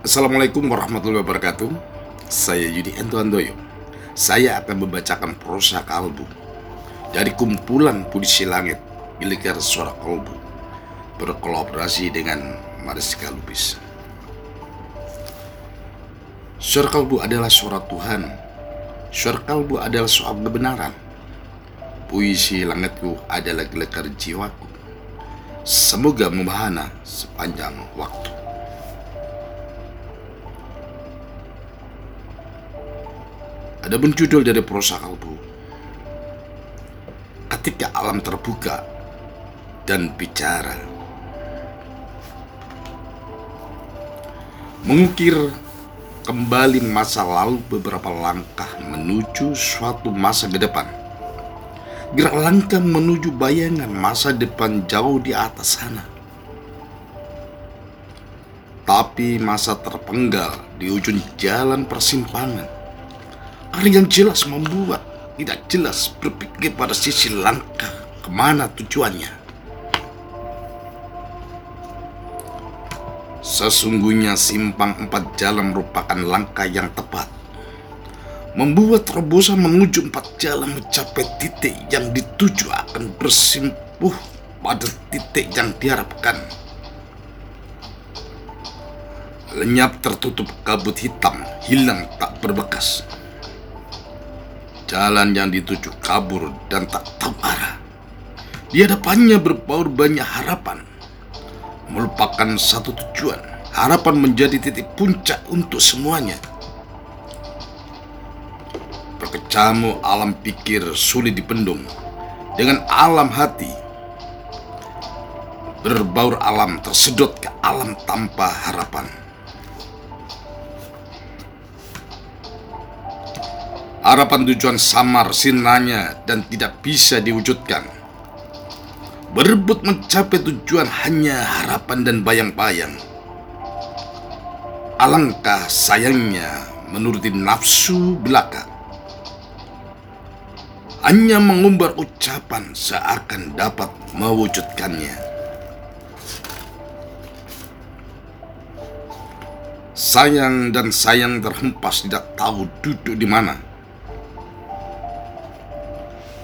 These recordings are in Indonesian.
Assalamualaikum warahmatullahi wabarakatuh. Saya Yudi Ento Andoyo Saya akan membacakan prosa kalbu Dari kumpulan puisi langit Milikar suara kalbu Berkolaborasi dengan Mariska Lubis. Suara kalbu adalah suara Tuhan. Suara kalbu adalah soal kebenaran. Puisi langitku adalah gelekar jiwaku. Semoga membahana sepanjang waktu Adapun judul dari prosa kalbu. Ketika alam terbuka dan bicara. Mengukir kembali masa lalu beberapa langkah menuju suatu masa ke depan. Gerak langkah menuju bayangan masa depan jauh di atas sana. Tapi masa terpenggal di ujung jalan persimpangan Hal yang jelas membuat tidak jelas berpikir pada sisi langkah ke mana tujuannya. Sesungguhnya simpang empat jalan merupakan langkah yang tepat. Membuat terobosan menuju empat jalan mencapai titik yang dituju akan bersimpuh pada titik yang diharapkan. Lenyap tertutup kabut hitam, hilang tak berbekas. Jalan yang dituju kabur dan tak tahu arah. Di hadapannya berbaur banyak harapan. Melupakan satu tujuan. Harapan menjadi titik puncak untuk semuanya. Berkecamuk alam pikir sulit dipendung. Dengan alam hati. Berbaur alam tersedot ke alam tanpa harapan. Harapan tujuan samar sinanya dan tidak bisa diwujudkan. Berebut mencapai tujuan hanya harapan dan bayang-bayang. Alangkah sayangnya menuruti nafsu belaka. Hanya mengumbar ucapan seakan dapat mewujudkannya. Sayang dan sayang terhempas tidak tahu duduk di mana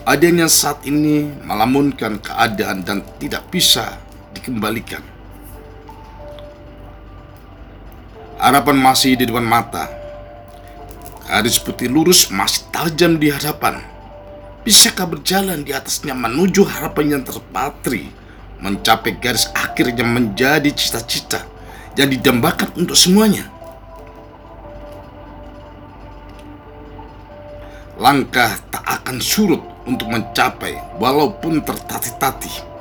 Adanya saat ini melamunkan keadaan dan tidak bisa dikembalikan. Harapan masih di depan mata. Garis putih lurus masih tajam di hadapan. Bisakah berjalan di atasnya menuju harapan yang terpatri, mencapai garis akhir yang menjadi cita-cita yang didambakan untuk semuanya? Langkah tak akan surut untuk mencapai walaupun tertatih-tatih.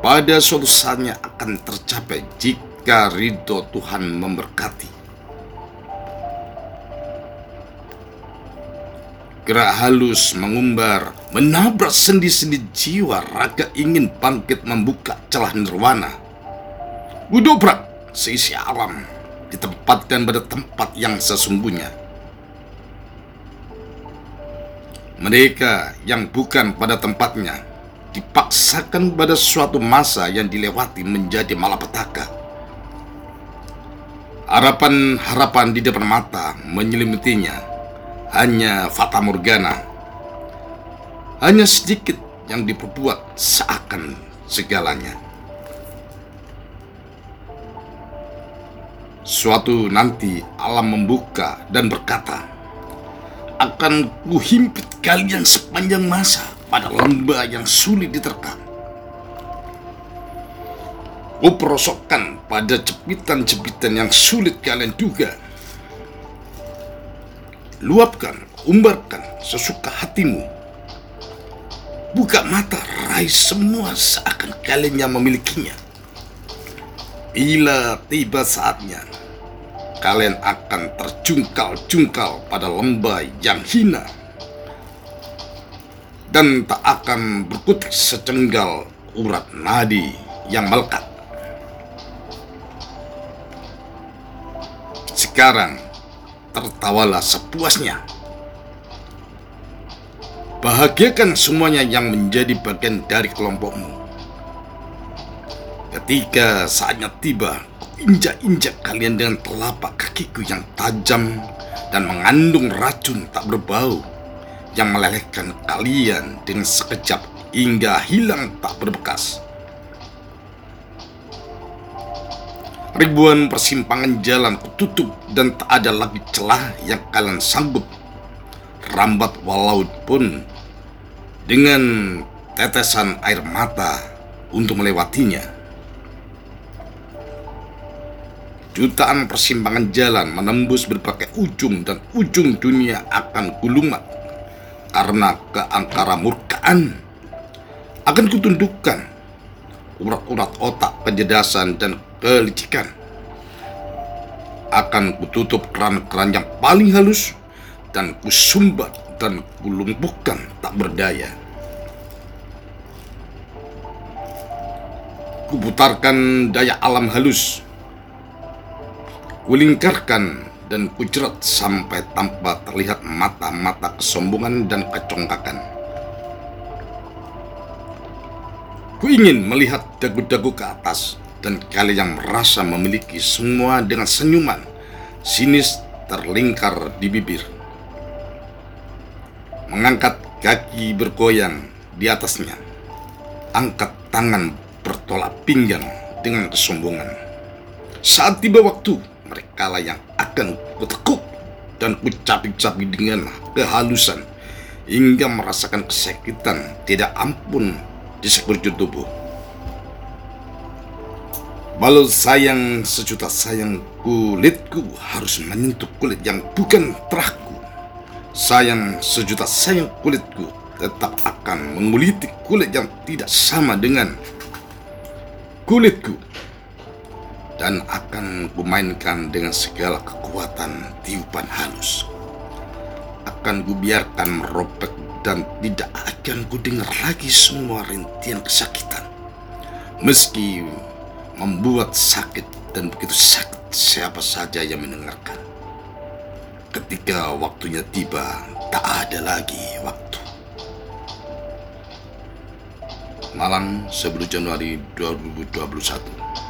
Pada suatu saatnya akan tercapai jika ridho Tuhan memberkati. Gerak halus mengumbar, menabrak sendi-sendi jiwa raga ingin bangkit membuka celah nirwana. Budobrak seisi alam ditempatkan pada tempat yang sesungguhnya Mereka yang bukan pada tempatnya dipaksakan pada suatu masa yang dilewati menjadi malapetaka. Harapan-harapan di depan mata menyelimutinya hanya fata morgana. Hanya sedikit yang diperbuat seakan segalanya. Suatu nanti alam membuka dan berkata, akan kuhimpit kalian sepanjang masa pada lembah yang sulit diterkam. Kuperosokkan pada jepitan-jepitan yang sulit kalian duga. Luapkan, umbarkan sesuka hatimu. Buka mata, raih semua seakan kalian yang memilikinya. Bila tiba saatnya, kalian akan terjungkal-jungkal pada lembah yang hina dan tak akan berkutik secenggal urat nadi yang melekat. Sekarang tertawalah sepuasnya. Bahagiakan semuanya yang menjadi bagian dari kelompokmu. Ketika saatnya tiba, injak-injak kalian dengan telapak kakiku yang tajam dan mengandung racun tak berbau yang melelehkan kalian dengan sekejap hingga hilang tak berbekas. Ribuan persimpangan jalan kututup dan tak ada lagi celah yang kalian sanggup rambat walau pun dengan tetesan air mata untuk melewatinya. Jutaan persimpangan jalan menembus berbagai ujung dan ujung dunia akan kulumat karena keangkara murkaan. Akan kutundukkan urat-urat otak penjedasan dan kelicikan. Akan kututup keran-keran yang paling halus dan kusumbat dan kulumpuhkan tak berdaya. Kuputarkan daya alam halus Kulingkarkan dan kujerat sampai tanpa terlihat mata-mata kesombongan dan kecongkakan. Ku ingin melihat dagu-dagu ke atas dan kalian yang merasa memiliki semua dengan senyuman sinis terlingkar di bibir. Mengangkat kaki bergoyang di atasnya. Angkat tangan bertolak pinggang dengan kesombongan. Saat tiba waktu, mereka lah yang akan kutekuk dan kucapik-capik dengan kehalusan hingga merasakan kesakitan tidak ampun di sekujur tubuh. Balut sayang sejuta sayang kulitku harus menyentuh kulit yang bukan terahku. Sayang sejuta sayang kulitku tetap akan menguliti kulit yang tidak sama dengan kulitku dan akan kumainkan dengan segala kekuatan tiupan halus. Akan kubiarkan merobek dan tidak akan kudengar lagi semua rintian kesakitan. Meski membuat sakit dan begitu sakit siapa saja yang mendengarkan. Ketika waktunya tiba, tak ada lagi waktu. Malam 10 Januari 2021